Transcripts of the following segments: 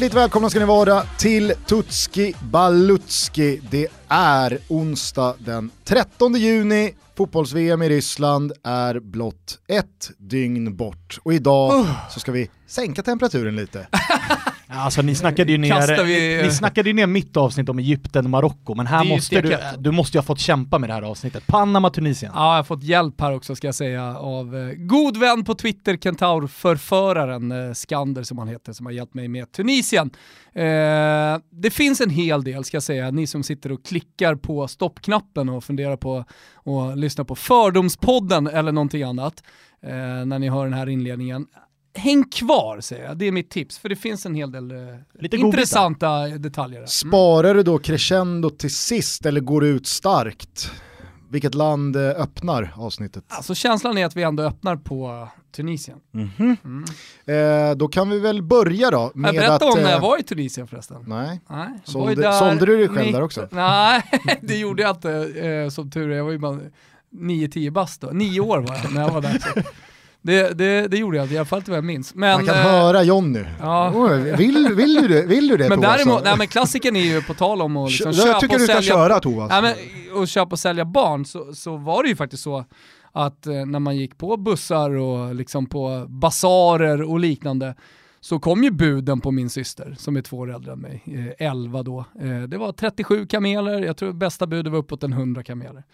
Hjärtligt välkomna ska ni vara till Tutski Balutski. Det är onsdag den 13 juni. Fotbolls-VM i Ryssland är blott ett dygn bort. Och idag så ska vi sänka temperaturen lite. Alltså ni snackade ju ner, vi- ni snackade ju ner mitt avsnitt om Egypten och Marocko, men här måste du, du måste ju ha fått kämpa med det här avsnittet. Panama, Tunisien. Ja, jag har fått hjälp här också ska jag säga av eh, god vän på Twitter, Kentaur-förföraren eh, Skander som han heter, som har hjälpt mig med Tunisien. Eh, det finns en hel del ska jag säga, ni som sitter och klickar på stoppknappen och funderar på att lyssna på Fördomspodden eller någonting annat eh, när ni hör den här inledningen. Häng kvar säger jag, det är mitt tips, för det finns en hel del eh, Lite godbitar. intressanta detaljer. här. Sparar du då crescendo till sist eller går du ut starkt? Vilket land eh, öppnar avsnittet? Alltså känslan är att vi ändå öppnar på Tunisien. Eh, då kan vi väl börja då med Jag berättade att... om när jag eh, var i Tunisien förresten. Nej. Nej, Sålde- där sålde du dig själv mitt- där också? Nej, det gjorde jag inte eh, som tur är. Jag var ju bara 9-10 bast då. Nio år var jag när jag var där. Det, det, det gjorde jag i alla fall inte vad jag minns. Men, Man kan eh, höra Jonny. ja. Oh, vill, vill, du det, vill du det Men däremot, nej men klassikern är ju på tal om att liksom Kö- jag köpa tycker och du ska sälja köra. Nej, men, och köpa och sälja barn så, så var det ju faktiskt så att eh, när man gick på bussar och liksom på basarer och liknande så kom ju buden på min syster som är två år äldre än mig, eh, 11 då. Eh, det var 37 kameler, jag tror bästa budet var uppåt en 100 kameler.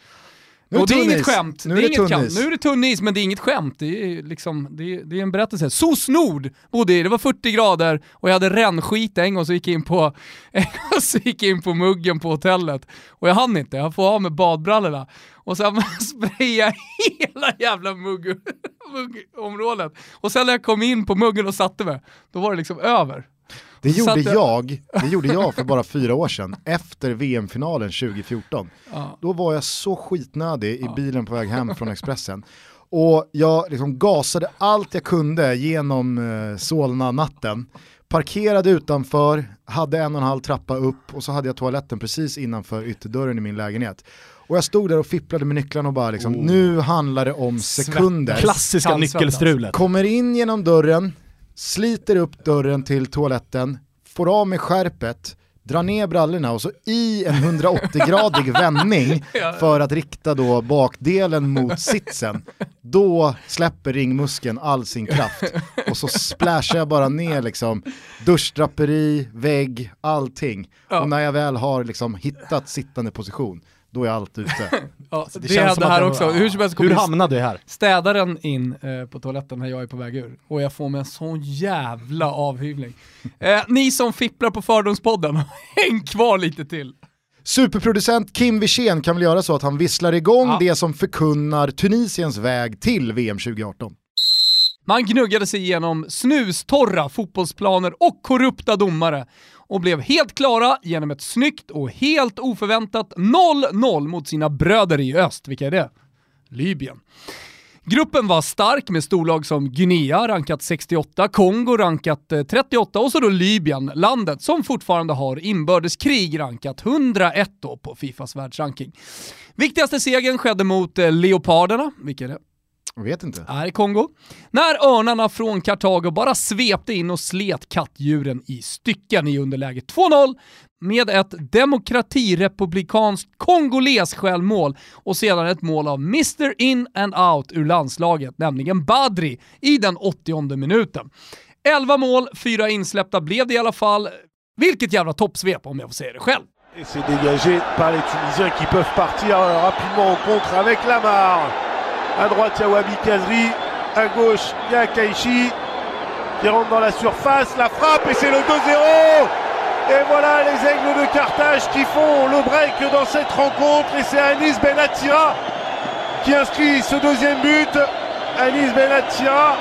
Nu är och det är inget is. skämt. Nu det är är det inget tunn skämt. is. Nu är det tunn is, men det är inget skämt. Det är, liksom, det är, det är en berättelse. SOS Nord bodde i, det var 40 grader och jag hade rännskit en gång så gick jag in på, så gick in på muggen på hotellet. Och jag hann inte, jag får av med badbrallorna. Och sen sprayade hela jävla mugg, muggområdet. Och sen när jag kom in på muggen och satte mig, då var det liksom över. Det gjorde, att- jag, det gjorde jag för bara fyra år sedan, efter VM-finalen 2014. Ja. Då var jag så skitnödig i bilen på väg hem från Expressen. Och jag liksom gasade allt jag kunde genom eh, Solna-natten. Parkerade utanför, hade en och en halv trappa upp och så hade jag toaletten precis innanför ytterdörren i min lägenhet. Och jag stod där och fipplade med nycklarna och bara liksom, nu handlar det om sekunder. Klassiska Kallsvettas. nyckelstrulet. Kommer in genom dörren, sliter upp dörren till toaletten, får av med skärpet, drar ner brallorna och så i en 180-gradig vändning för att rikta då bakdelen mot sitsen. Då släpper ringmuskeln all sin kraft och så splashar jag bara ner liksom duschdraperi, vägg, allting. Och när jag väl har liksom hittat sittande position, då är allt ute. Ja, det, det känns att här det- också. Hur som helst Hur hamnade du här? städaren in eh, på toaletten när jag är på väg ur och jag får mig en sån jävla avhyvling. Eh, ni som fipplar på Fördomspodden, häng kvar lite till. Superproducent Kim Wirsén kan väl göra så att han visslar igång Ja. det som förkunnar Tunisiens väg till VM 2018. Man gnuggade sig igenom snustorra fotbollsplaner och korrupta domare och blev helt klara genom ett snyggt och helt oförväntat 0-0 mot sina bröder i öst. Vilka är det? Libyen. Gruppen var stark med storlag som Guinea rankat 68, Kongo rankat eh, 38 och så då Libyen, landet som fortfarande har inbördeskrig rankat 101 då på Fifas världsranking. Viktigaste segern skedde mot eh, Leoparderna, vilka är det? Jag vet inte. är i Kongo. När örnarna från Kartago bara svepte in och slet kattdjuren i stycken i underläge 2-0 med ett demokratirepublikanskt kongoles självmål och sedan ett mål av Mr In and Out ur landslaget, nämligen Badri, i den 80 minuten. 11 mål, 4 insläppta blev det i alla fall. Vilket jävla toppsvep om jag får säga det själv. Et c'est dégagé par les Tunisiens qui peuvent partir euh, rapidement en contre avec Lamar. À droite, il y a Wabi Kazri. À gauche, il y a Kaichi qui rentre dans la surface. La frappe et c'est le 2-0. Et voilà les aigles de Carthage qui font le break dans cette rencontre. Et c'est Anis Benatia qui inscrit ce deuxième but. Anis Benatia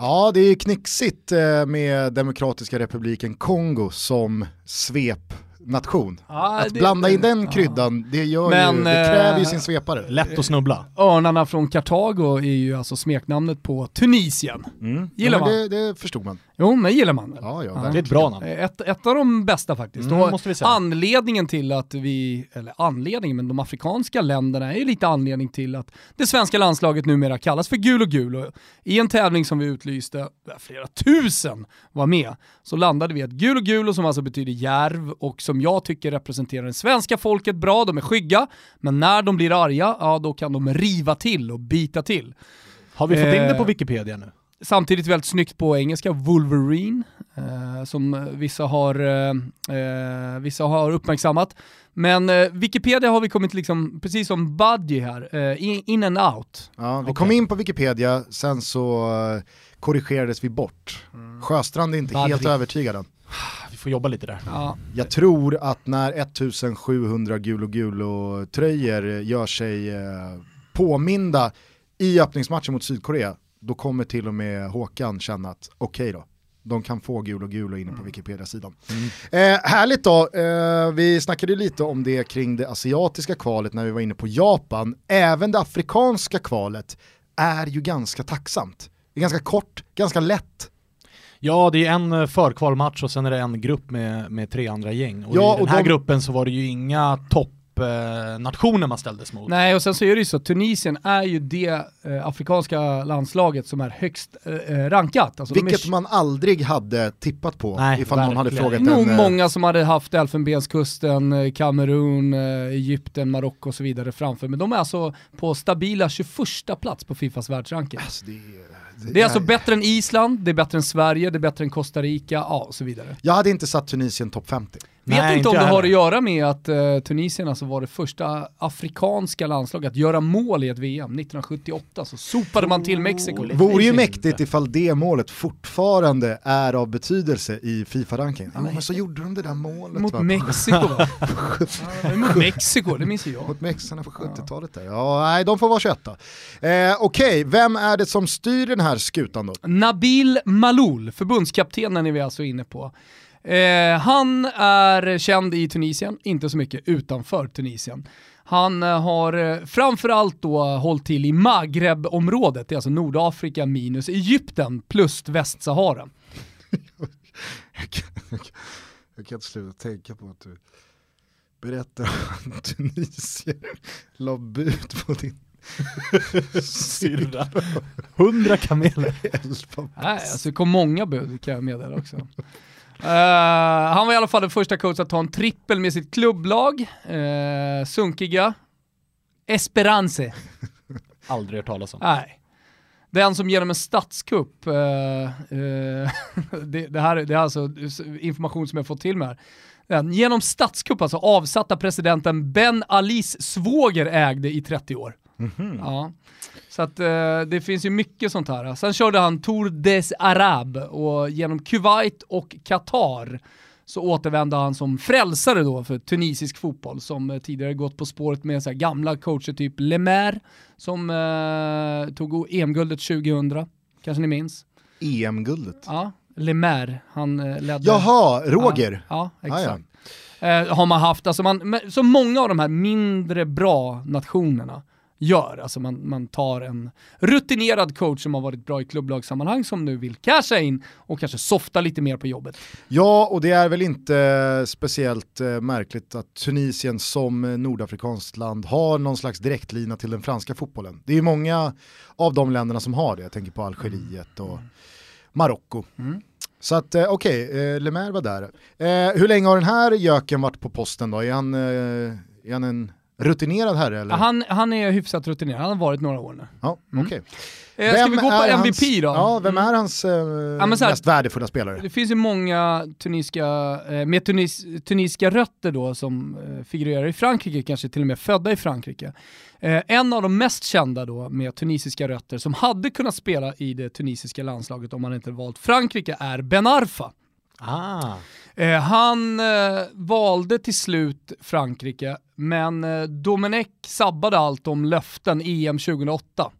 Ja, det är knixigt eh, med Demokratiska republiken Kongo som svep nation. Ja, att det- blanda in den ja. kryddan, det, gör Men, ju, det kräver ju eh, sin svepare. Lätt att snubbla. Örnarna från Kartago är ju alltså smeknamnet på Tunisien. Mm. gillar ja, man. det, det förstod man. Jo, men gillar man? Ja, ja, Ja. Det är ett bra namn. Ett, ett av de bästa faktiskt. Mm, måste vi säga. Anledningen till att vi, eller anledningen, men de afrikanska länderna är ju lite anledning till att det svenska landslaget numera kallas för gul och gul. Och I en tävling som vi utlyste, där flera tusen var med, så landade vi att gul och gul, och som alltså betyder järv och som jag tycker representerar det svenska folket bra, de är skygga, men när de blir arga, ja då kan de riva till och bita till. Har vi fått in det Eh, på Wikipedia nu? Samtidigt väldigt snyggt på engelska, Wolverine, eh, som vissa har, eh, eh, vissa har uppmärksammat. Men eh, Wikipedia har vi kommit liksom, precis som Budgie här, eh, in, in and out. Ja, vi Okej. kom in på Wikipedia, sen så eh, korrigerades vi bort. Sjöstrand är inte Badri. helt övertygad än. Får jobba lite där. Ja. Jag tror att när 1700 gul och gul och tröjor gör sig eh, påminda i öppningsmatchen mot Sydkorea, då kommer till och med Håkan känna att okej då, de kan få gul och gul och inne på Wikipedia-sidan. Eh, härligt då, eh, vi snackade lite om det kring det asiatiska kvalet när vi var inne på Japan. Även det afrikanska kvalet är ju ganska tacksamt. Det är ganska kort, ganska lätt. Ja, det är en eh, förkvalmatch och sen är det en grupp med, med tre andra gäng. Och Ja, i den och här de- gruppen så var det ju inga toppnationer man ställdes mot. Nej, och sen så är det ju så, Tunisien är ju det eh, afrikanska landslaget som är högst eh, rankat. Alltså de är Vilket man aldrig hade tippat på Nej, ifall någon hade verkligen. frågat nog en... eh, många som hade haft Elfenbenskusten, eh, Kamerun, eh, Egypten, Marocko och så vidare framför. Men de är alltså på stabila 21 plats på Fifas världsranking. Alltså, det, är- det är alltså bättre än Island, det är bättre än Sverige, det är bättre än Costa Rica, ja och så vidare. Jag hade inte satt Tunisien topp 50. Vet Nej, inte om inte det har att göra med att eh, Tunisien alltså var det första afrikanska landslaget att göra mål i ett VM 1978, så sopade man till Mexiko. Det Vore ju mäktigt inte. ifall det målet fortfarande är av betydelse i Fifa-ranking. Ja, men så gjorde de det där målet Mot va? Mexiko va? ja, mot Mexiko, det minns ju jag. Mot mexarna på 70-talet där. Ja, nej, de får vara 21 då. Eh, Okej, vem är det som styr den här skutan då? Nabil Maloul, förbundskaptenen är vi alltså inne på. Eh, han är känd i Tunisien, inte så mycket utanför Tunisien. Han eh, har eh, framförallt då hållit till i Maghreb-området, det är alltså Nordafrika minus Egypten plus Västsahara. Jag kan inte sluta tänka på att du berättar att Tunisien la bud på din Syrra. Hundra kameler. Nej, alltså det kom många bud kan jag meddela också. Eh, han var i alla fall den första coach att ta en trippel med sitt klubblag, uh, sunkiga Esperance. Aldrig hört talas om. Nej. Den som genom en statskupp, eh, eh, det, det här det är alltså information som jag fått till mig här. Den, genom statskupp alltså avsatta presidenten Ben Alis svåger ägde i 30 år. Ja. Så att eh, det finns ju mycket sånt här. Sen körde han Tour des Arab och genom Kuwait och Qatar så återvände han som frälsare då för tunisisk fotboll som eh, tidigare gått på spåret med så gamla coacher typ Lemaire som eh, tog EM-guldet 2000, kanske ni minns? EM-guldet. Ja, Lemaire, han eh, ledde... Jaha, Roger. Ja, ja Ah, ja. exakt. Eh, har man haft, alltså man, så många av de här mindre bra nationerna gör. Alltså man, man tar en rutinerad coach som har varit bra i klubblagssammanhang som nu vill casha in och kanske softa lite mer på jobbet. Ja, och det är väl inte speciellt eh, märkligt att Tunisien som nordafrikanskt land har någon slags direktlina till den franska fotbollen. Det är ju många av de länderna som har det, jag tänker på Algeriet och Marocko. Mm. Så att eh, okej, eh, Lemaire var där. Eh, hur länge har den här göken varit på posten då? Är han, eh, är han en rutinerad herre eller? Han, han är hyfsat rutinerad, han har varit några år nu. Ja, okej. Eh, ska vi gå på MVP hans, då? Ja, vem är hans eh, så här- mest värdefulla spelare? Det finns ju många tunisiska, eh, med tunis, tunisiska rötter då som eh, figurerar i Frankrike, kanske till och med födda i Frankrike. Eh, en av de mest kända då med tunisiska rötter som hade kunnat spela i det tunisiska landslaget om man inte valt Frankrike är Ben Arfa. Ah. Eh, han eh, valde till slut Frankrike, men eh, Domenech sabbade allt om löften EM 2008.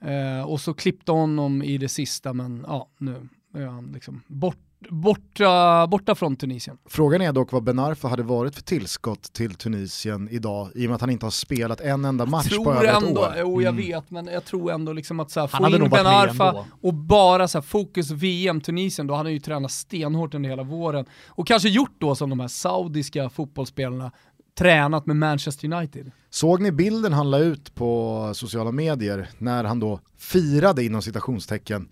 Eh, och så klippte honom i det sista, men ja, nu är han liksom bort, borta, borta från Tunisien. Frågan är dock vad Ben Arfa hade varit för tillskott till Tunisien idag i och med att han inte har spelat en enda match tror på över ett ändå, år. Jo jag Mm. vet, men jag tror ändå liksom att så här, få in Ben Arfa och bara så här, fokus VM Tunisien, då hade han ju tränat stenhårt under hela våren. Och kanske gjort då som de här saudiska fotbollsspelarna, tränat med Manchester United. Såg ni bilden han la ut på sociala medier när han då firade inom citationstecken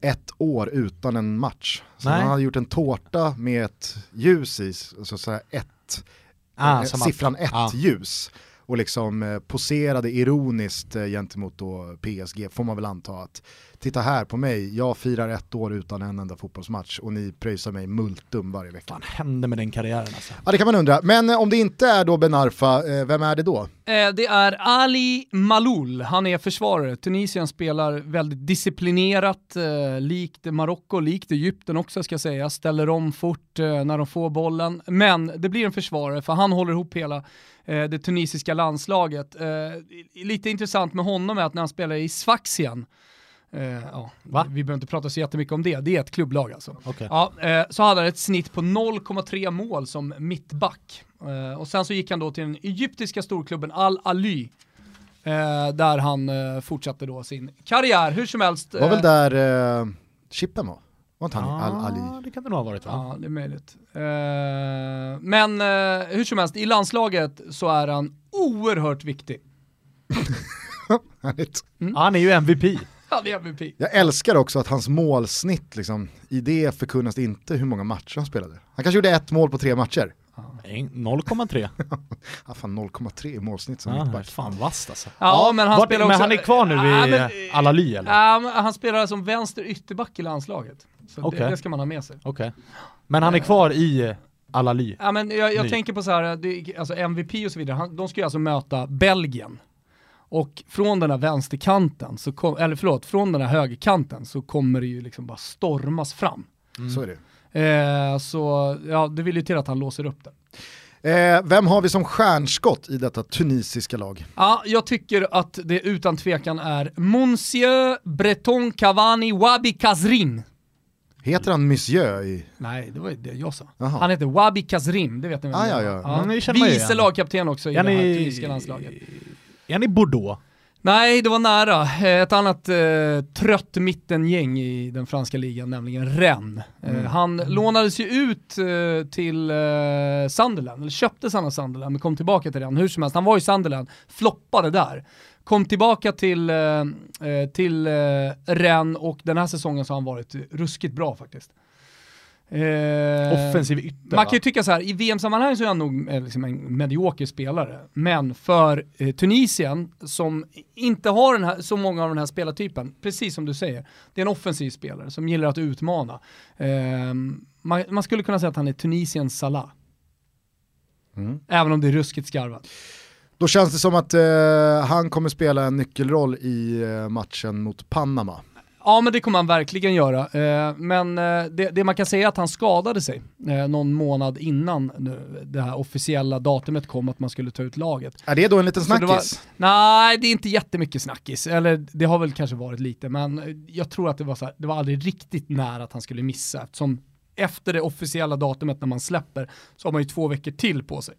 ett år utan en match? Så Nej. han hade gjort en tårta med ett ljus i, så att säga ett, Ah, eh, att- siffran ett ah. ljus. Och liksom eh, poserade ironiskt eh, gentemot då PSG, får man väl anta att titta här på mig, jag firar ett år utan en enda fotbollsmatch och ni pröjsar mig multum varje vecka. Vad hände med den karriären alltså? Ja det kan man undra, men eh, om det inte är då Ben Arfa, eh, vem är det då? Det är Ali Maloul, han är försvarare. Tunisien spelar väldigt disciplinerat, likt Marocko, likt Egypten också ska jag säga. Ställer om fort när de får bollen. Men det blir en försvarare för han håller ihop hela det tunisiska landslaget. Eh, lite intressant med honom är att när han spelar i Sfaxien, eh, ja, Va? vi behöver inte prata så jättemycket om det, det är ett klubblag alltså. Okej. Ja, eh, så hade han ett snitt på 0,3 mål som mittback. Eh, och sen så gick han då till den egyptiska storklubben Al-Ali. Eh, där han eh, fortsatte då sin karriär, hur som helst. Det var väl eh, där eh, Chippen var? Var inte han i Ja, Al-Ali? det kan det nog ha varit va? Ja, det är möjligt. Eh, men eh, hur som helst, i landslaget så är han oerhört viktig. Ja, han är ju MVP. Han är MVP. Jag älskar också att hans målsnitt, liksom, i det förkunnas inte hur många matcher han spelade. Han kanske gjorde ett mål på tre matcher. Nej, 0,3. Ah, fan 0,3 i målsnitt som Ja, mittback. fan vasst alltså. Ja, men han Vart- spelar men också... han är kvar nu Ja, i men- Al-Ali eller? Ja, men han spelar som vänster ytterback i landslaget. Så det, Okej. det ska man ha med sig. Okej. Men han är kvar i Al-Ali? Ja, men jag, jag tänker på så här, det, alltså MVP och så vidare, han, de ska ju alltså möta Belgien. Och från den här vänsterkanten, så kom, eller förlåt, från den här högerkanten så kommer det ju liksom bara stormas fram. Så är det. Eh, så ja, det vill ju till att han låser upp det. Eh, vem har vi som stjärnskott i detta tunisiska lag? Ja, jag tycker att det utan tvekan är Monsieur Breton Cavani Wabi Kazrin. Heter han Monsieur i... Nej, det var ju det jag sa. Jaha. Han heter Wabi Kazrim, det vet ni vem Ah, ja, va? ja. Mm, Vice igen. lagkapten också i Är det här ni, landslaget. är han i Bordeaux? Nej, det var nära. Eh, Ett annat eh, trött mittengäng i den franska ligan, nämligen Rennes. Eh, han lånades ju ut eh, till eh, Sunderland, eller köptes han av Sunderland, men kom tillbaka till Rennes. Hur som helst, han var i Sunderland, floppade där. Kom tillbaka till, eh, eh, till eh, Rennes och den här säsongen så har han varit ruskigt bra faktiskt. Eh, Offensiv ytter man kan ju tycka så här, i VM-sammanhang så är han nog liksom en medioker spelare. Men för eh, Tunisien, som inte har den här, så många av den här spelartypen, precis som du säger, det är en offensiv spelare som gillar att utmana. Eh, man, man skulle kunna säga att han är Tunisiens Salah. Mm. Även om det är ruskigt skarvat. Då känns det som att eh, han kommer spela en nyckelroll i eh, matchen mot Panama. Ja men det kommer han verkligen göra. Eh, men eh, det, det man kan säga är att han skadade sig eh, någon månad innan nu, det här officiella datumet kom att man skulle ta ut laget. Är det då en liten Så det snackis? var- Nej, det är inte jättemycket snackis. Eller det har väl kanske varit lite, men jag tror att det var så här, det var aldrig riktigt nära att han skulle missa. Eftersom efter det officiella datumet när man släpper så har man ju två veckor till på sig.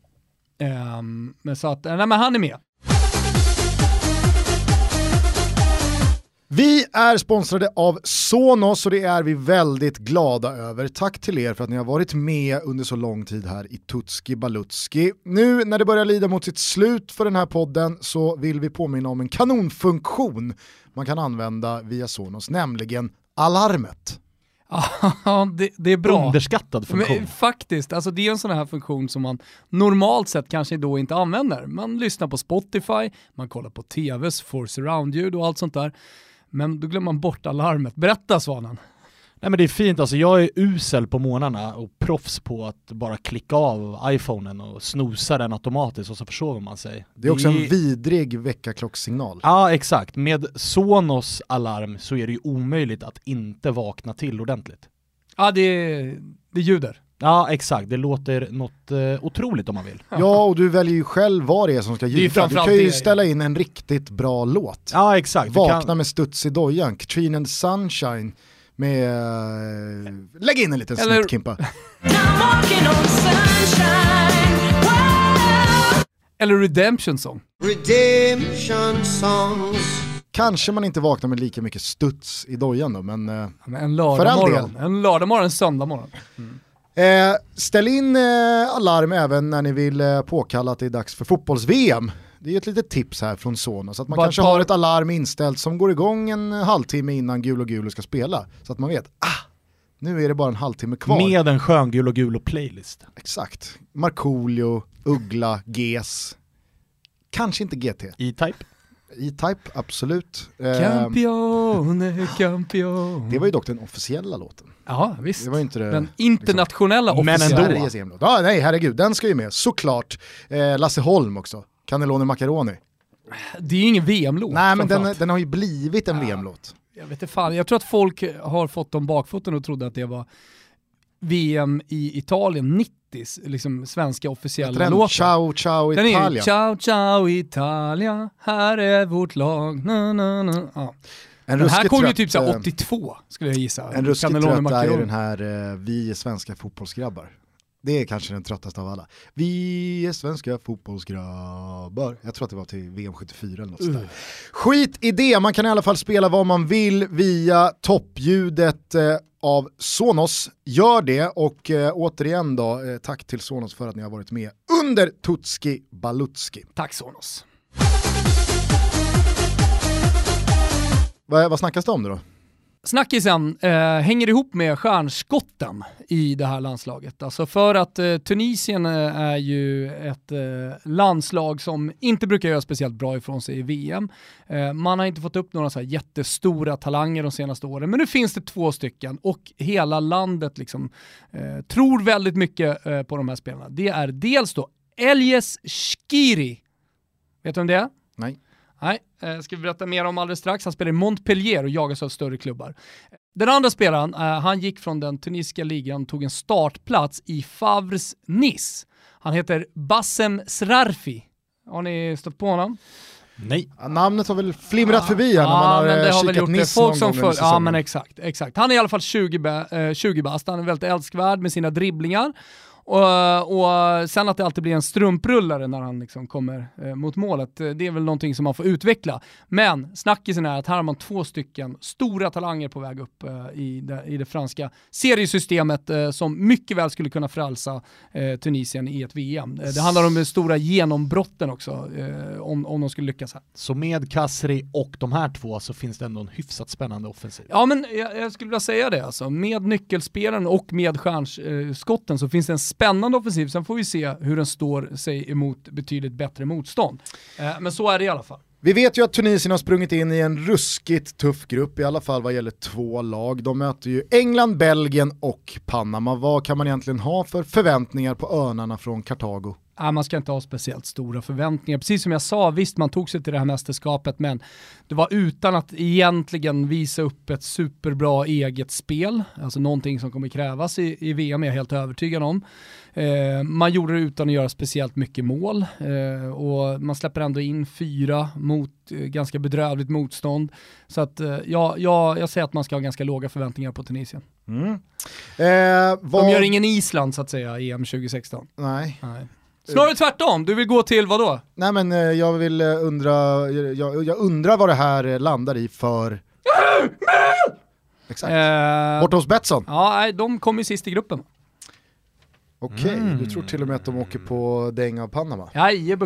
Ehm, men så att, eh, nej men han är med. Vi är sponsrade av Sonos och det är vi väldigt glada över. Tack till er för att ni har varit med under så lång tid här i Tutski Balutski. Nu när det börjar lida mot sitt slut för den här podden så vill vi påminna om en kanonfunktion man kan använda via Sonos, nämligen alarmet. Ja, det, det är bra. Underskattad funktion. Men, faktiskt, alltså det är en sån här funktion som man normalt sett kanske då inte använder. Man lyssnar på Spotify, man kollar på TVs for surround-ljud och allt sånt där. Men då glömmer man bort alarmet. Berätta Svanen. Nej men det är fint alltså, jag är usel på morgnarna och proffs på att bara klicka av iPhonen och snosa den automatiskt och så försover man sig. Det är också en vidrig väckarklockssignal. Ja exakt, med Sonos alarm så är det ju omöjligt att inte vakna till ordentligt. Ja, det, det ljuder. Ja exakt, det låter något eh, otroligt om man vill. Ja, och du väljer ju själv vad det är som ska ljuda. Du kan ju det. ställa in en riktigt bra låt. Ja exakt. Vakna kan- med studs i dojan, Katrina and Sunshine med, eh, lägg in en liten Eller- snutt Kimpa. Eller Redemption Song. Redemption songs. Kanske man inte vaknar med lika mycket studs i dojan då, men eh, Men En lördagmorgon. En lördagmorgon, en söndagmorgon. Eh, ställ in eh, alarm även när ni vill eh, påkalla att det är dags för fotbolls-VM. Det är ett litet tips här från Sonos, att man Bara kanske par- har ett alarm inställt som går igång en halvtimme innan gul och gul ska spela. Så att man vet, ah, nu är det bara en halvtimme kvar. Med en skön gul och gul och playlist. Exakt. Markoolio, Uggla, GES. Kanske inte GT. E-Type. E-Type, absolut. Eh, Campione, campione. det var ju dock den officiella låten. Ja, visst. Det var inte det... Den internationella Men officiella. ändå. Sveriges EM-låt. Ja, nej, herregud, den ska ju med. Såklart. Eh, Lasse Holm också. Cannelloni Macaroni. Det är ju ingen VM-låt. Nej men den, den har ju blivit en VM-låt. Jag vet inte fan, jag tror att folk har fått dem bakfoten och trodde att det var VM i Italien 90, liksom svenska officiella Den, låten. ciao ciao Den ju Italia. ciao ciao Italia, här är vårt lag. Na, na, na. Ja. En Den här kom ju trött, typ så här eh, 82 skulle jag gissa. En ruskigt trött är ju den här eh, Vi är svenska fotbollsgrabbar. Det är kanske den tröttaste av alla. Vi är svenska fotbollsgrabbar. Jag tror att det var till VM 74 eller något sånt där. Skit i det, man kan i alla fall spela vad man vill via toppljudet eh, av Sonos. Gör det och eh, återigen då, eh, tack till Sonos för att ni har varit med under Tutski Balutski. Tack Sonos. Vad, vad snackas det om nu då? Snackisen eh, hänger ihop med stjärnskotten i det här landslaget. Alltså för att eh, Tunisien eh, är ju ett eh, landslag som inte brukar göra speciellt bra ifrån sig i VM. Eh, man har inte fått upp några så här jättestora talanger de senaste åren, men nu finns det två stycken och hela landet liksom, eh, tror väldigt mycket eh, på de här spelarna. Det är dels då Elias Skiri. Vet du om det är? Nej. Nej, eh, ska vi berätta mer om alldeles strax. Han spelar i Montpellier och jagas av större klubbar. Den andra spelaren, eh, han gick från den tunisiska ligan, tog en startplats i Favres Nice. Han heter Bassem Srarfi. Har ni stött på honom? Nej. Ja, namnet har väl flimrat förbi här när man har men det eh, har väl kikat gjort det. Nice Folk någon som gång Ja men exakt, exakt. Han är i alla fall 20, bä- eh, 20 bast, han är väldigt älskvärd med sina dribblingar. Och, och sen att det alltid blir en strumprullare när han liksom kommer eh, mot målet, eh, det är väl någonting som man får utveckla. Men snackisen är att här har man två stycken stora talanger på väg upp eh, i, det, i det franska seriesystemet eh, som mycket väl skulle kunna frälsa eh, Tunisien i ett VM. Eh, det handlar om de stora genombrotten också, om, om de skulle lyckas här. Så med Kasri och de här två så finns det ändå en hyfsat spännande offensiv. Ja men jag, jag skulle vilja säga det alltså. Med nyckelspelaren och med stjärnskotten så finns det en spännande offensiv. Sen får vi se hur den står sig emot betydligt bättre motstånd. Eh, men så är det i alla fall. Vi vet ju att Tunisien har sprungit in i en ruskigt tuff grupp, i alla fall vad gäller två lag. De möter ju England, Belgien och Panama. Vad kan man egentligen ha för förväntningar på örnarna från Kartago? Ja, man ska inte ha speciellt stora förväntningar. Precis som jag sa, visst man tog sig till det här mästerskapet men det var utan att egentligen visa upp ett superbra eget spel. Alltså någonting som kommer krävas i, i VM är jag helt övertygad om. Eh, man gjorde det utan att göra speciellt mycket mål eh, och man släpper ändå in fyra mot eh, ganska bedrövligt motstånd. Så att eh, ja, ja, jag säger att man ska ha ganska låga förväntningar på Tunisien. Eh, De vad... gör ingen Island så att säga i EM 2016. Nej. Nej. Snarare tvärtom, du vill gå till vad då? Nej men eh, jag vill eh, undra, jag, jag undrar vad det här eh, landar i för... Exakt. Eh, Borta hos Betsson. Ja, nej, de kom ju sist i gruppen. Okej, Mm. du tror till och med att de åker på däng av Panama.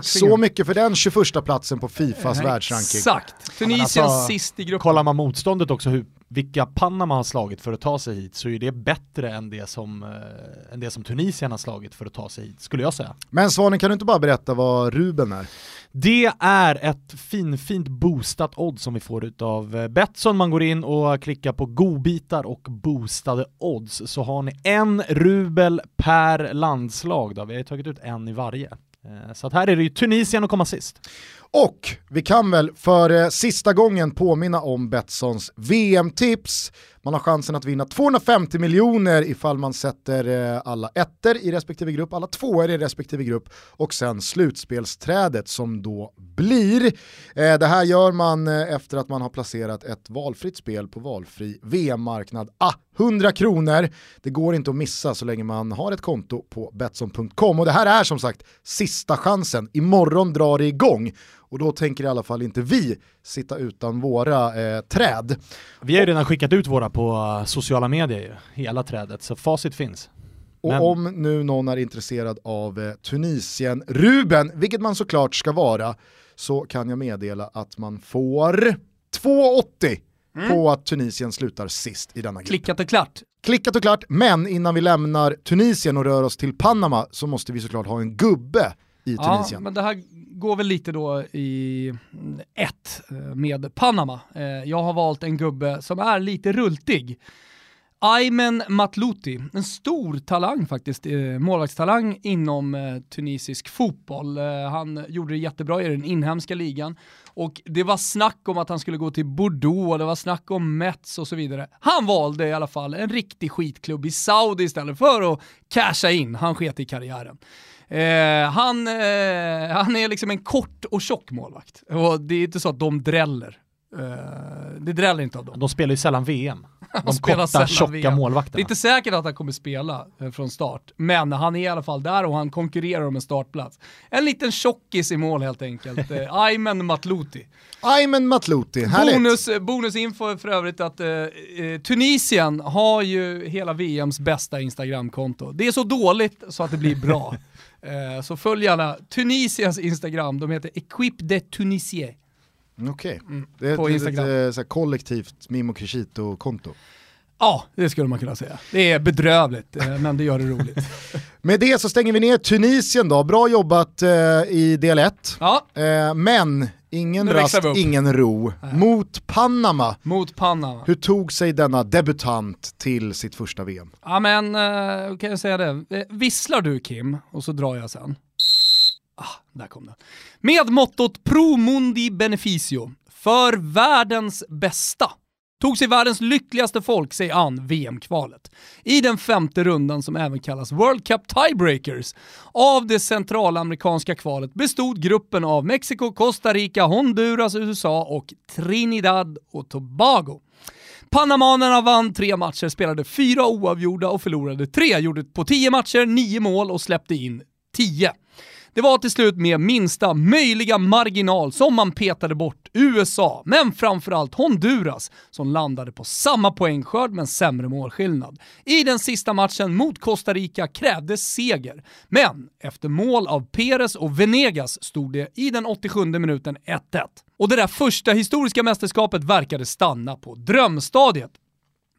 Så mycket för den 21 platsen på Fifas världsranking. Exakt. Tunisien alltså, sist i gruppen. Kollar man motståndet också, hur, vilka Panama har slagit för att ta sig hit, så är det bättre än det som, eh, än det som Tunisien har slagit för att ta sig hit, skulle jag säga. Men Svanen, kan du inte bara berätta vad Ruben är? Det är ett finfint boostat odds som vi får utav eh, Betsson. Man går in och klickar på godbitar och boostade odds så har ni en rubel per landslag. Då. Vi har tagit ut en i varje. Eh, Så att här är det ju Tunisien att komma sist. Och vi kan väl för eh, sista gången påminna om Betssons VM-tips. Man har chansen att vinna 250 miljoner ifall man sätter eh, alla ettor i respektive grupp, alla tvåor i respektive grupp och sen slutspelsträdet som då blir. Eh, det här gör man eh, efter att man har placerat ett valfritt spel på valfri VM-marknad. Ah, 100 kronor, det går inte att missa så länge man har ett konto på Betsson.com och det här är som sagt sista chansen. Imorgon drar det igång och då tänker i alla fall inte vi sitta utan våra eh, träd. Vi har ju redan skickat ut våra på sociala medier hela trädet, så facit finns. Och Men- om nu någon är intresserad av eh, Tunisien Ruben, vilket man såklart ska vara, så kan jag meddela att man får 2,80 på att Tunisien slutar sist i denna grupp. Klickat och klart. Klickat och klart, men innan vi lämnar Tunisien och rör oss till Panama så måste vi såklart ha en gubbe i Ja, Tunisien. men det här går väl lite då i mm, ett eh, med Panama. Eh, Jag har valt en gubbe som är lite rultig. Aymen Matlouti, en stor talang faktiskt, eh, målvaktstalang inom tunisisk fotboll. Han gjorde det jättebra i den inhemska ligan och det var snack om att han skulle gå till Bordeaux det var snack om Mets och så vidare. Han valde i alla fall en riktig skitklubb i Saudi istället för att casha in. Han sket i karriären. Eh, han, eh, han är liksom en kort och tjock målvakt. Och det är inte så att de dräller. Eh, det dräller inte av dem. De spelar ju sällan VM. De spelar korta, tjocka VM. Det är målvakterna. inte säkert att han kommer spela eh, från start, men han är i alla fall där och han konkurrerar om en startplats. En liten tjockis i mål helt enkelt. Eh, Aymen Matlouti. Aymen Matlouti, härligt. Bonus, bonusinfo är för övrigt att eh, eh, Tunisien har ju hela VMs bästa Instagramkonto. Det är så dåligt så att det blir bra. eh, så följ gärna Tunisiens Instagram, de heter Equipe de Tunisie. Okej, det är på ett, Instagram. ett, ett, här kollektivt Mimo Crescito-konto. Ja, det skulle man kunna säga. Det är bedrövligt, eh, men det gör det roligt. Med det så stänger vi ner Tunisien då, bra jobbat eh, i del 1. Ja, Eh, men ingen Nu rast, ingen ro. Mot Panama, mot Panama. hur tog sig denna debutant till sitt första VM? Ja men, eh, kan jag säga det? Eh, Visslar du Kim, och så drar jag sen. Ah, där kom den. Med mottot Pro Mundi Beneficio, för världens bästa, tog sig världens lyckligaste folk sig an VM-kvalet. I den femte rundan som även kallas World Cup Tiebreakers. Av det centralamerikanska kvalet bestod gruppen av Mexiko, Costa Rica, Honduras, USA och Trinidad och Tobago. Panamanerna vann tre matcher, spelade fyra oavgjorda och förlorade tre. Gjorde på tio matcher nio mål och släppte in tio. Det var till slut med minsta möjliga marginal som man petade bort USA, men framförallt Honduras, som landade på samma poängskörd men sämre målskillnad. I den sista matchen mot Costa Rica krävdes seger, men efter mål av Perez och Venegas stod det i den 87 minuten 1-1. Och det där första historiska mästerskapet verkade stanna på drömstadiet.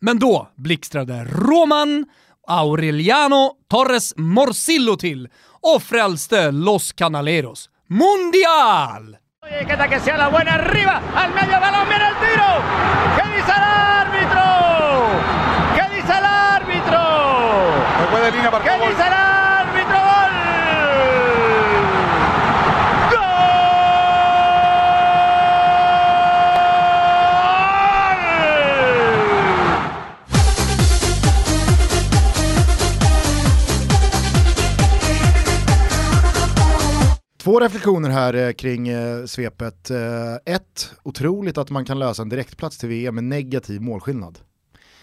Men då blixtrade Roman Aureliano Torres Morsillo till och frälste Los Canaleros. Mundial! Etiqueta que sea la buena arriba, al medio balón viene el tiro. ¿Qué dice el árbitro? ¿Qué dice el árbitro? ¿Qué dice el árbitro? Två reflektioner här eh, kring eh, svepet. Eh, ett, otroligt att man kan lösa en direktplats till VM med negativ målskillnad.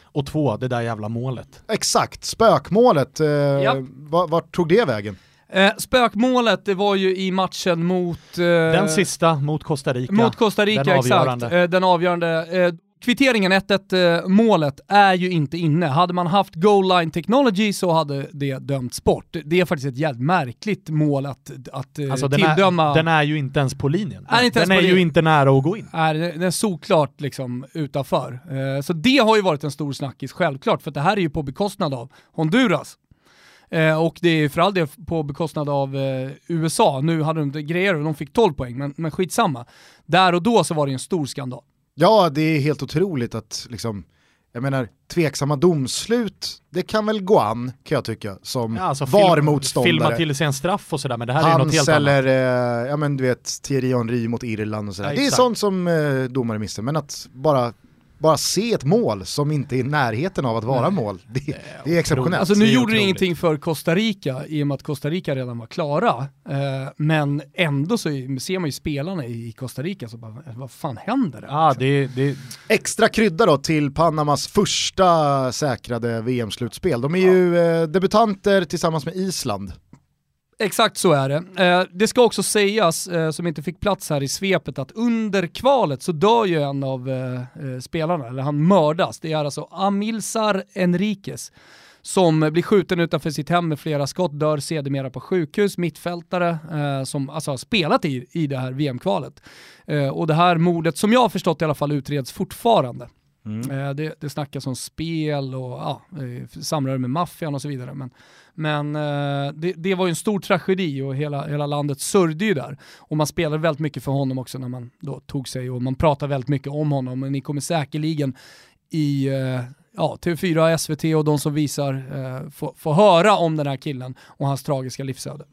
Och två, det där jävla målet. Exakt, spökmålet, eh, Japp. vart, vart tog det vägen? Eh, spökmålet, det var ju i matchen mot... Eh, Den sista mot Costa Rica. Mot Costa Rica, Den exakt. avgörande. Eh, den avgörande. Kvitteringen 1-1 eh, målet är ju inte inne. Hade man haft goal line technology så hade det dömts bort. Det är faktiskt ett jävligt märkligt mål att, att eh, Alltså den tilldöma. är, den är ju inte ens på linjen. Är inte den är ju linjen. inte nära att gå in. är, den är såklart liksom utanför. Eh, så det har ju varit en stor snackis självklart, för det här är ju på bekostnad av Honduras. Eh, och det är för all del på bekostnad av eh, USA. Nu hade de grejer och de fick 12 poäng, men, men skitsamma. Där och då så var det en stor skandal. Ja, det är helt otroligt att liksom, jag menar, tveksamma domslut, det kan väl gå an kan jag tycka som Ja, alltså VAR-motståndare. Filma till sig en straff och sådär, men det här är ju något Hans helt eller, annat. eh, ja men du vet, Thierry Henry mot Irland och sådär. Ja, det är sånt som eh, domare missar, men att bara, bara se ett mål som inte är i närheten av att vara mål, det, det är exceptionellt. Alltså nu det gjorde det ingenting för Costa Rica i och med att Costa Rica redan var klara. Eh, men ändå så ser man ju spelarna i Costa Rica så bara, vad fan händer där? Ja, det, det, Extra krydda då till Panamas första säkrade VM-slutspel. De är ju eh, debutanter tillsammans med Island. Exakt så är det. Eh, det ska också sägas, eh, som inte fick plats här i svepet, att under kvalet så dör ju en av eh, spelarna, eller han mördas. Det är alltså Amilsar Enriquez som blir skjuten utanför sitt hem med flera skott, dör sedermera på sjukhus, mittfältare eh, som alltså har spelat i, i det här VM-kvalet. Eh, och det här mordet, som jag har förstått i alla fall, utreds fortfarande. Mm. Eh, det, det snackas om spel och ja, eh, samröre med maffian och så vidare. Men, men eh, det, det var ju en stor tragedi och hela, hela landet sörjde ju där. Och man spelade väldigt mycket för honom också när man då tog sig och man pratade väldigt mycket om honom. Men ni kommer säkerligen i eh, ja, TV4, SVT och de som visar eh, få höra om den här killen och hans tragiska livsöde.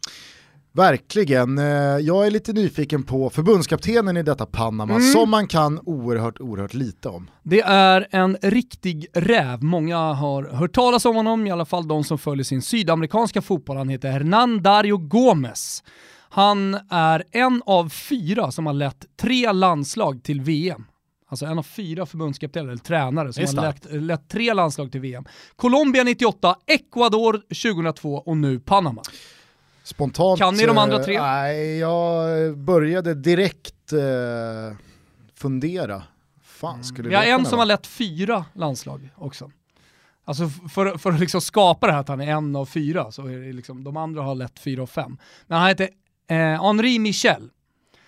Verkligen. Eh, Jag är lite nyfiken på förbundskaptenen i detta Panama Mm. som man kan oerhört, oerhört lite om. Det är en riktig räv. Många har hört talas om honom, i alla fall de som följer sin sydamerikanska fotboll. Han heter Hernan Dario Gomez. Han är en av fyra som har lett tre landslag till VM. Alltså en av fyra förbundskaptener, eller tränare, som har lett, lett tre landslag till VM. Colombia 98, Ecuador 2002 och nu Panama. Spontant... Kan ni de andra tre? eh, Nej, jag började direkt eh, fundera. Fan, skulle Vi har en som har lett fyra landslag också. Alltså för, för att liksom skapa det här att han är en av fyra, så är det liksom, de andra har lett fyra och fem. Men han heter eh, Henri Michel.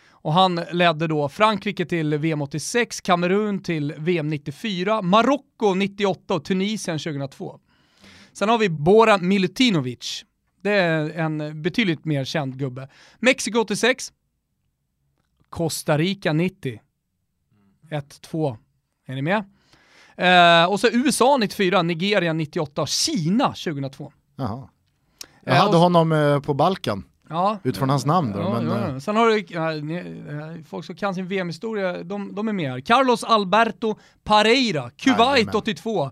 Och han ledde då Frankrike till VM 86, Kamerun till VM 94, Marocko 98 och Tunisien 2002. Sen har vi Bora Milutinovic. Det är en betydligt mer känd gubbe. Mexiko 86, Costa Rica 90, 1-2. Är ni med? Eh, och så USA 94, Nigeria 98 och Kina 2002. Jaha. Eh, Jag hade och- honom eh, på Balkan, Ja. utifrån hans namn då. Ja, men, ja, eh. Sen har du eh, folk som kan sin VM-historia, de, de är med här. Carlos Alberto Pareira, Kuwait Jajamän. 82,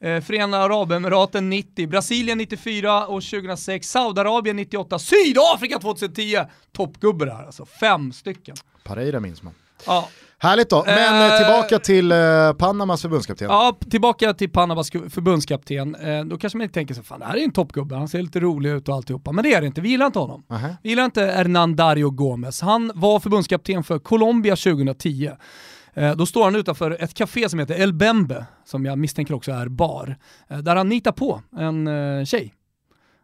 eh, Förenade Arabemiraten 90, Brasilien 94 och 2006, Saudiarabien 98, Sydafrika 2010. Toppgubbe där alltså, fem stycken. Pareira minns man. Ja, Härligt då, men eh, Eh, tillbaka till eh, Panamas förbundskapten. Ja, tillbaka till Panamas förbundskapten. Eh, då kanske man inte tänker så fan det här är en toppgubbe, han ser lite rolig ut och alltihopa. Men det är det inte, vi gillar inte honom. Nähä. Vi gillar inte Hernan Dario Gomez. Han var förbundskapten för Colombia 2010. Eh, då står han utanför ett café som heter El Bembe, som jag misstänker också är bar, eh, där han nitar på en eh, tjej.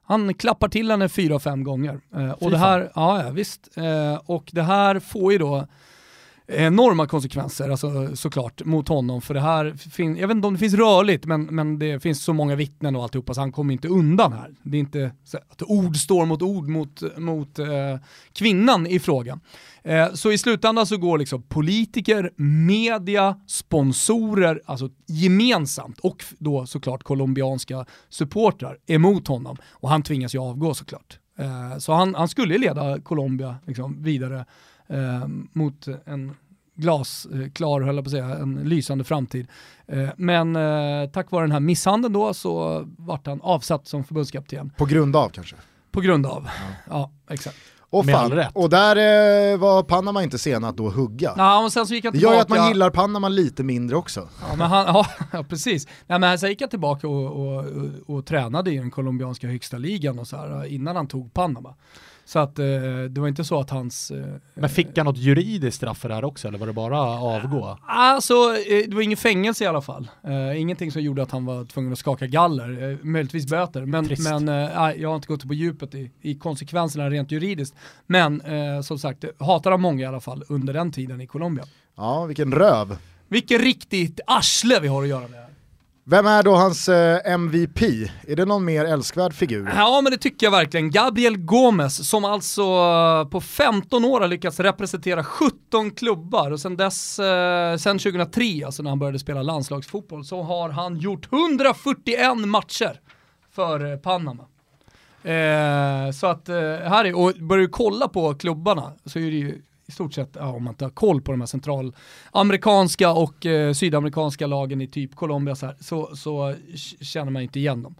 Han klappar till henne fyra, fem gånger. Och det här, ja, visst. Och det här får ju då enorma konsekvenser alltså, såklart mot honom. För det här, fin- jag vet inte om det finns rörligt, men, men det finns så många vittnen och alltihopa så han kommer inte undan här. Det är inte så att ord står mot ord mot, mot eh, kvinnan i frågan. Eh, så i slutändan så går liksom politiker, media, sponsorer, alltså gemensamt och då såklart colombianska supportrar emot honom. Och han tvingas ju avgå såklart. Eh, så han, han skulle leda Colombia liksom, vidare eh, mot en glasklar, höll jag på att säga, en lysande framtid. Eh, men eh, tack vare den här misshandeln då så vart han avsatt som förbundskapten. På grund av kanske. På grund av, ja, exakt. Och, Med fan, och där eh, var Panama inte sena att då hugga. Ja, och sen så gick han Det gör tillbaka. ju att man gillar Panama lite mindre också. Ja, men han, ja, ja precis. Nej, men sen gick han tillbaka och, och, och, och tränade i den colombianska högsta ligan och så här, innan han tog Panama. Så att eh, det var inte så att hans... Eh, Men fick han något juridiskt straff för det här också eller var det bara avgå? Alltså, eh, det var ingen fängelse i alla fall. Eh, ingenting som gjorde att han var tvungen att skaka galler, eh, möjligtvis böter. Men, Trist. men eh, jag har inte gått på djupet i, i konsekvenserna rent juridiskt. Men eh, som sagt, hatar han många i alla fall under den tiden i Colombia. Ja, vilken röv. Vilken riktigt arsle vi har att göra med. Vem är då hans eh, MVP? Är det någon mer älskvärd figur? Ja men det tycker jag verkligen. Gabriel Gomes som alltså eh, på 15 år har lyckats representera 17 klubbar och sen dess, eh, sen 2003 alltså när han började spela landslagsfotboll så har han gjort 141 matcher för Panama. Eh, så att eh, här är, och börjar du kolla på klubbarna så är det ju i stort sett, ja, om man inte har koll på de här centralamerikanska och eh, sydamerikanska lagen i typ Colombia så, här, så, så känner man inte igen dem.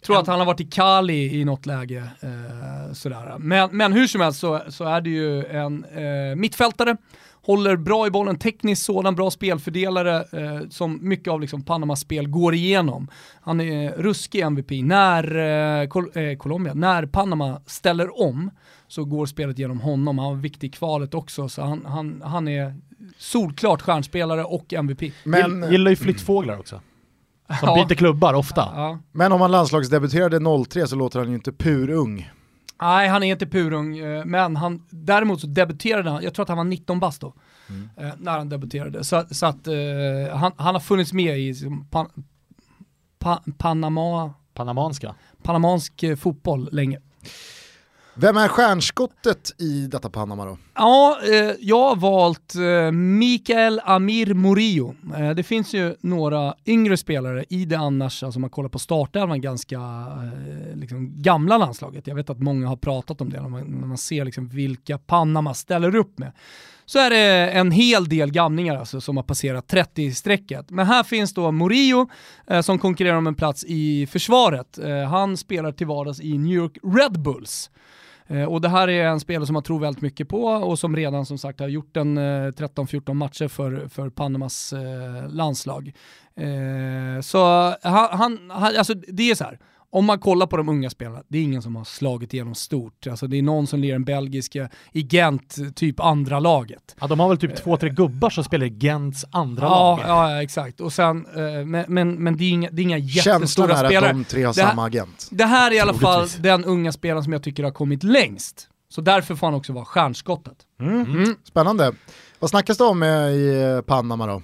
Tror att han har varit i Cali i något läge. Eh, sådär. Men, men hur som helst så, så är det ju en eh, mittfältare, håller bra i bollen, tekniskt sådan, bra spelfördelare eh, som mycket av liksom Panamas spel går igenom. Han är ruskig MVP. När, eh, Col eh, Colombia, när Panama ställer om så går spelet genom honom. Han var viktig i kvalet också, så han, han, han är solklart stjärnspelare och MVP. Men, Gillar ju flyttfåglar också. Som ja. byter klubbar ofta. Ja. Men om han landslagsdebuterade 03 så låter han ju inte purung. Nej, han är inte purung, eh, men han, däremot så debuterade han, jag tror att han var 19 bast då, mm. Eh, när han debuterade. Så, så att uh, han, han, har funnits med i pan, pa, Panama... Panamanska? Panamansk fotboll länge. Vem är stjärnskottet i detta Panama då? Ja, eh, jag har valt eh, Mikael Amir Murillo. Eh, det finns ju några yngre spelare i det annars, alltså om man kollar på startelvan, ganska eh, liksom gamla landslaget. Jag vet att många har pratat om det, när man, när man ser liksom vilka Panama ställer upp med. Så är det en hel del gamlingar alltså, som har passerat 30-strecket. Men här finns då Murillo eh, som konkurrerar om en plats i försvaret. Eh, han spelar till vardags i New York Red Bulls. Eh, och det här är en spelare som man tror väldigt mycket på och som redan som sagt har gjort en eh, 13-14 matcher för, för Panamas eh, landslag. Eh, så han, han, alltså det är så här, om man kollar på de unga spelarna, det är ingen som har slagit igenom stort. Alltså det är någon som lirar en belgiska i Gent, typ andra laget. Ja, de har väl typ två, tre gubbar som spelar i Gents andra ja, lag. Ja, exakt. Och sen, eh, men, men, men det är inga, det är inga jättestora spelare. Känslan är att de tre har samma agent. Det här är i alla fall den unga spelaren som jag tycker har kommit längst. Så därför får han också vara stjärnskottet. Mm. Mm. Spännande. Vad snackas det om i Panama då?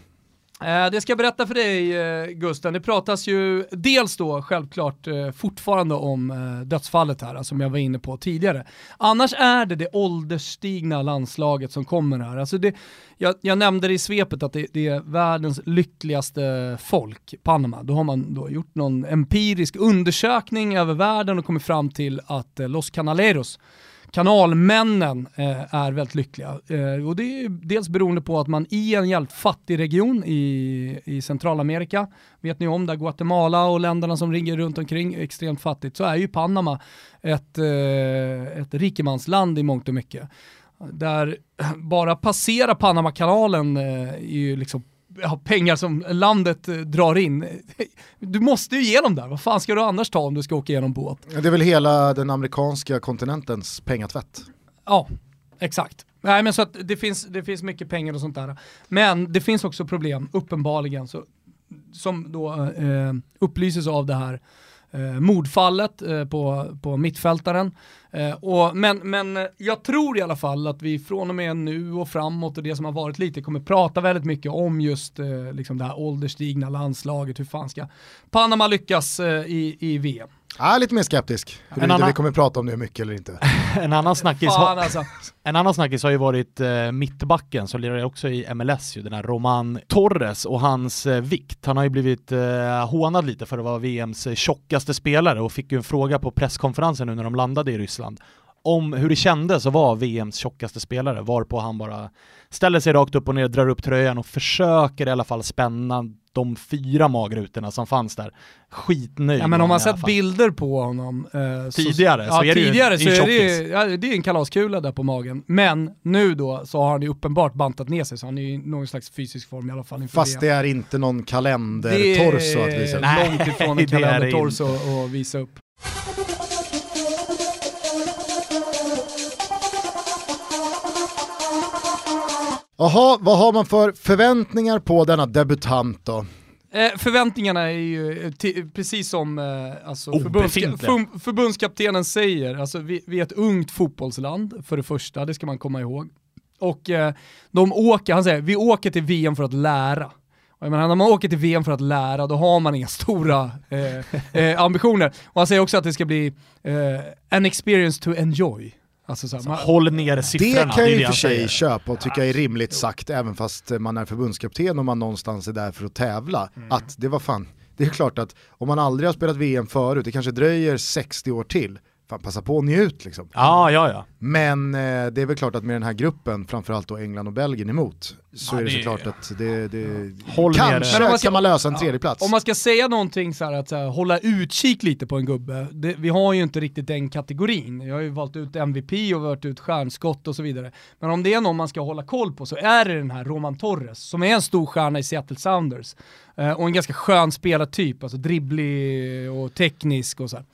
Eh, det ska jag berätta för dig eh, Gusten, det pratas ju dels då självklart eh, fortfarande om dödsfallet här, som jag var inne på tidigare. Annars är det det ålderstigna landslaget som kommer här. Alltså det, jag, jag nämnde det i svepet att det, det, är världens lyckligaste folk, Panama. Då har man då gjort någon empirisk undersökning över världen och kommit fram till att Los Canaleros kanalmännen eh, är väldigt lyckliga. Eh, och det är dels beroende på att man i en jävligt fattig region i, i Centralamerika, vet ni om där Guatemala och länderna som ringer runt omkring är extremt fattigt, så är ju Panama ett, eh, ett rikemansland i mångt och mycket. Där bara passera Panamakanalen eh, är ju liksom ja, pengar som landet eh, drar in. Du måste ju ge dem där, vad fan ska du annars ta om du ska åka igenom båt? Det är väl hela den amerikanska kontinentens pengatvätt. Ja, exakt. Nej men så att det finns, det finns mycket pengar och sånt där. Men det finns också problem, uppenbarligen, så, som då eh, upplyses av det här eh, mordfallet eh, på, på mittfältaren. Eh, och, men, men jag tror i alla fall att vi från och med nu och framåt och det som har varit lite kommer prata väldigt mycket om just eh, liksom det här ålderstigna landslaget, hur fan ska Panama lyckas eh, i, i VM. Jag är lite mer skeptisk, huruvida annan... vi kommer prata om det mycket eller inte. en, annan snackis har... alltså. en annan snackis har ju varit eh, mittbacken som lirar också i MLS, ju, den här Roman Torres och hans eh, vikt. Han har ju blivit eh, hånad lite för att vara VMs eh, tjockaste spelare och fick ju en fråga på presskonferensen nu när de landade i Ryssland om hur det kändes att vara VMs tjockaste spelare, varpå han bara ställer sig rakt upp och ner, drar upp tröjan och försöker i alla fall spänna de fyra magrutorna som fanns där. Skitnöjd. Ja, men om man sett bilder på honom eh, tidigare så, så, ja, är det tidigare ju så är det, ja, det är en kalaskula där på magen. Men nu då så har han ju uppenbart bantat ner sig så han är i någon slags fysisk form i alla fall. Fast det är inte någon kalendertorso att visa upp. Det är långt ifrån en kalendertorso att visa upp. Jaha, vad har man för förväntningar på denna debutant då? Eh, förväntningarna är ju eh, precis som eh, alltså, förbundska för förbundskaptenen säger, alltså, vi, vi, är ett ungt fotbollsland för det första, det ska man komma ihåg. Och eh, de åker, han säger, vi åker till VM för att lära. Jag menar, när man åker till VM för att lära, då har man inga stora eh, eh, ambitioner. Och han säger också att det ska bli eh, an experience to enjoy. Alltså så här, man, Håll ner siffrorna. Det kan jag i och för sig köpa och tycka är rimligt sagt även fast man är förbundskapten och man någonstans är där för att tävla. Att det var fan, det är klart att om man aldrig har spelat VM förut, det kanske dröjer 60 år till, fan passa på och njut liksom. Ja, ja, ja. Men eh, det är väl klart att med den här gruppen, framförallt då England och Belgien emot, så Ja, är det, det- såklart att det, det Håll kanske man ska- kan man lösa en tredje plats. Om man ska säga någonting så här att så här, hålla utkik lite på en gubbe, det, vi har ju inte riktigt den kategorin. Jag har ju valt ut MVP och valt ut stjärnskott och så vidare. Men om det är någon man ska hålla koll på så är det den här Roman Torres, som är en stor stjärna i Seattle Sounders. Eh, och en ganska skön spelartyp, alltså dribblig och teknisk och så här.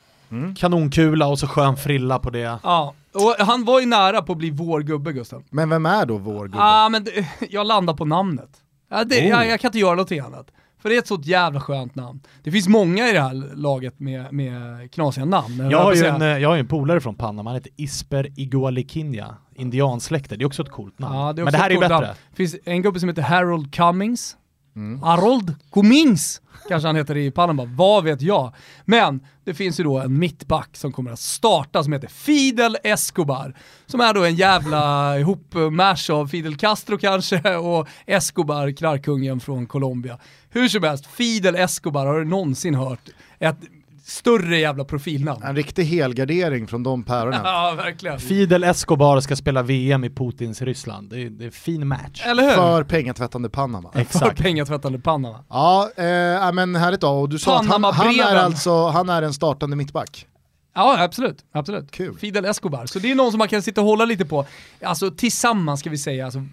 Kanonkula och så skön frilla på det. Ja, och han var ju nära på att bli vår gubbe Gustav. Men vem är då vår gubbe? Ja, men det, jag landar på namnet. Ja, det, Oh. jag, jag kan inte göra någonting annat. För det är ett sånt jävla skönt namn. Det finns många i det här laget med, med knasiga namn. Jag har, ju en, jag har ju en polare från Panama, han heter Isper Igualiquinha, indiansläkte. Det är också ett coolt namn. Ja, det är Men det här är ju bättre. namn. Det finns en gubbe som heter Harold Cummings. Mm. Harold Cummings kanske han heter i Panama, vad vet jag. Men det finns ju då en mittback som kommer att starta som heter Fidel Escobar. Som är då en jävla ihopmash av Fidel Castro kanske och Escobar, knarkkungen från Colombia. Hur som helst, Fidel Escobar, har du någonsin hört ett större jävla profilnamn? En riktig helgardering från de päronen. Ja, verkligen. Fidel Escobar ska spela VM i Putins Ryssland. Det är, det är en fin match. Eller hur? För pengatvättande Panama. För Exakt. pengatvättande Panama. Ja, eh, men härligt då. Och du sa att han, han, är alltså, han är en startande mittback. Ja, absolut. absolut. Kul. Fidel Escobar. Så det är någon som man kan sitta och hålla lite på. Alltså tillsammans ska vi säga, alltså,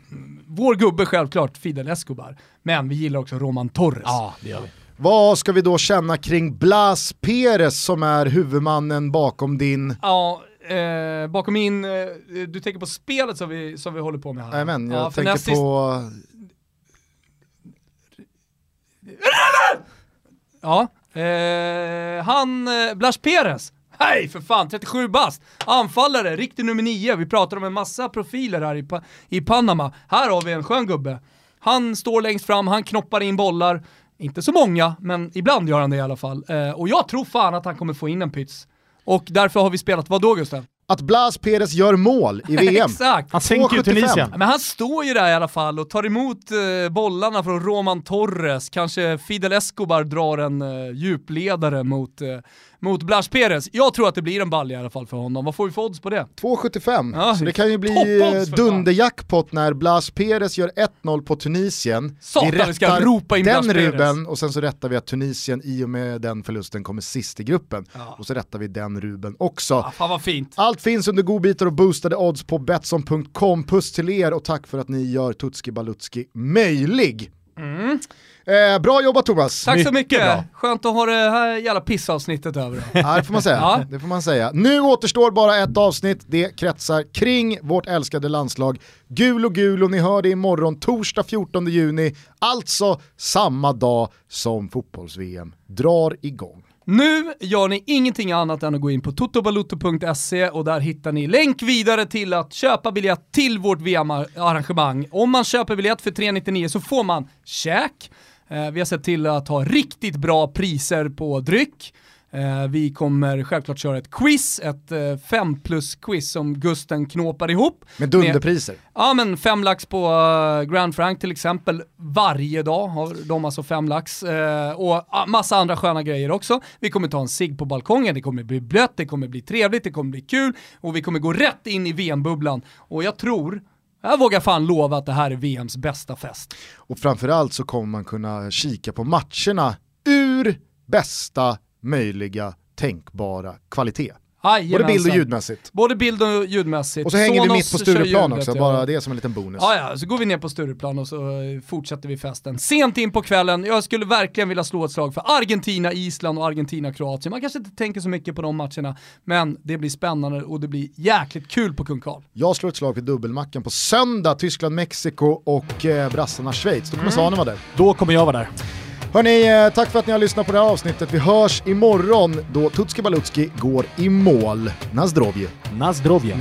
vår gubbe självklart Fidel Escobar. Men vi gillar också Roman Torres. Ja, det gör vi. Vad ska vi då känna kring Blas Perez som är huvudmannen bakom din... Ja, eh, bakom in, eh, du tänker på spelet som vi, som vi håller på med här? Jajamän, jag ja, tänker sist- på... Ja, eh, han, eh, Blas Perez. Hej för fan, 37 bast. Anfallare, riktig nummer 9. Vi pratar om en massa profiler här i, pa- i Panama. Här har vi en skön gubbe. Han står längst fram, han knoppar in bollar. Inte så många, men ibland gör han det i alla fall. Eh, och jag tror fan att han kommer få in en pyts. Och därför har vi spelat vad då Gustav? Att Blas Perez gör mål i VM. Exakt! Han sänker ju 2,75. Tunisien. Men han står ju där i alla fall och tar emot eh, bollarna från Roman Torres, kanske Fidel Escobar drar en eh, djupledare mot, eh, mot Blas Perez. Jag tror att det blir en balja i alla fall för honom. Vad får vi för odds på det? 2,75. Ja, så det kan ju bli eh, dunderjackpot när Blas Perez gör 1-0 på Tunisien. Satan, vi ska ropa in den. Ruben och sen så rättar vi att Tunisien i och med den förlusten kommer sist i gruppen. Ja. Och så rättar vi den Ruben också. Ah, fan vad fint. Allt finns under godbitar och boostade odds på Betsson.com. Puss till er och tack för att ni gör Tutski Balutski möjlig. Eh, bra jobbat Thomas! Tack så Mycket mycket. bra. Skönt att ha det här jävla pissavsnittet över. Ja, det får man säga. Ja. det får man säga. Nu återstår bara ett avsnitt, det kretsar kring vårt älskade landslag. Gul och gul och ni hör det imorgon torsdag 14 juni, alltså samma dag som fotbolls-VM drar igång. Nu gör ni ingenting annat än att gå in på totobaluto.se och där hittar ni länk vidare till att köpa biljett till vårt VM-arrangemang. Om man köper biljett för 399 så får man käk. Eh, vi har sett till att ha riktigt bra priser på dryck. Eh, vi kommer självklart köra ett quiz, ett 5 plus quiz som Gusten knåpar ihop. Med dunderpriser. Ja men fem lax på eh, Grand Frank till exempel, varje dag har de alltså fem lax. Eh, och ah, massa andra sköna grejer också. Vi kommer ta en cigg på balkongen, det kommer bli blött, det kommer bli trevligt, det kommer bli kul och vi kommer gå rätt in i VM-bubblan. Och jag tror, jag vågar fan lova att det här är VMs bästa fest. Och framförallt så kommer man kunna kika på matcherna ur bästa möjliga tänkbara kvalitet. Både bild och ljudmässigt. Både bild och ljudmässigt. Och så hänger vi Sonos mitt på Stureplan också, ja. bara det som en liten bonus. Ja, ja, så går vi ner på Stureplan och så eh, fortsätter vi festen. Sent in på kvällen, jag skulle verkligen vilja slå ett slag för Argentina, Island och Argentina, Kroatien. Man kanske inte tänker så mycket på de matcherna, men det blir spännande och det blir jäkligt kul på Kung Karl. Jag slår ett slag för dubbelmackan på söndag, Tyskland, Mexiko och eh, brassarna Schweiz. Då kommer Svanen vara där. Då kommer jag vara där. Hörni, eh, tack för att ni har lyssnat på det här avsnittet. Vi hörs imorgon då Tutski Balutski går i mål. Nazdrovje! Nazdrovje.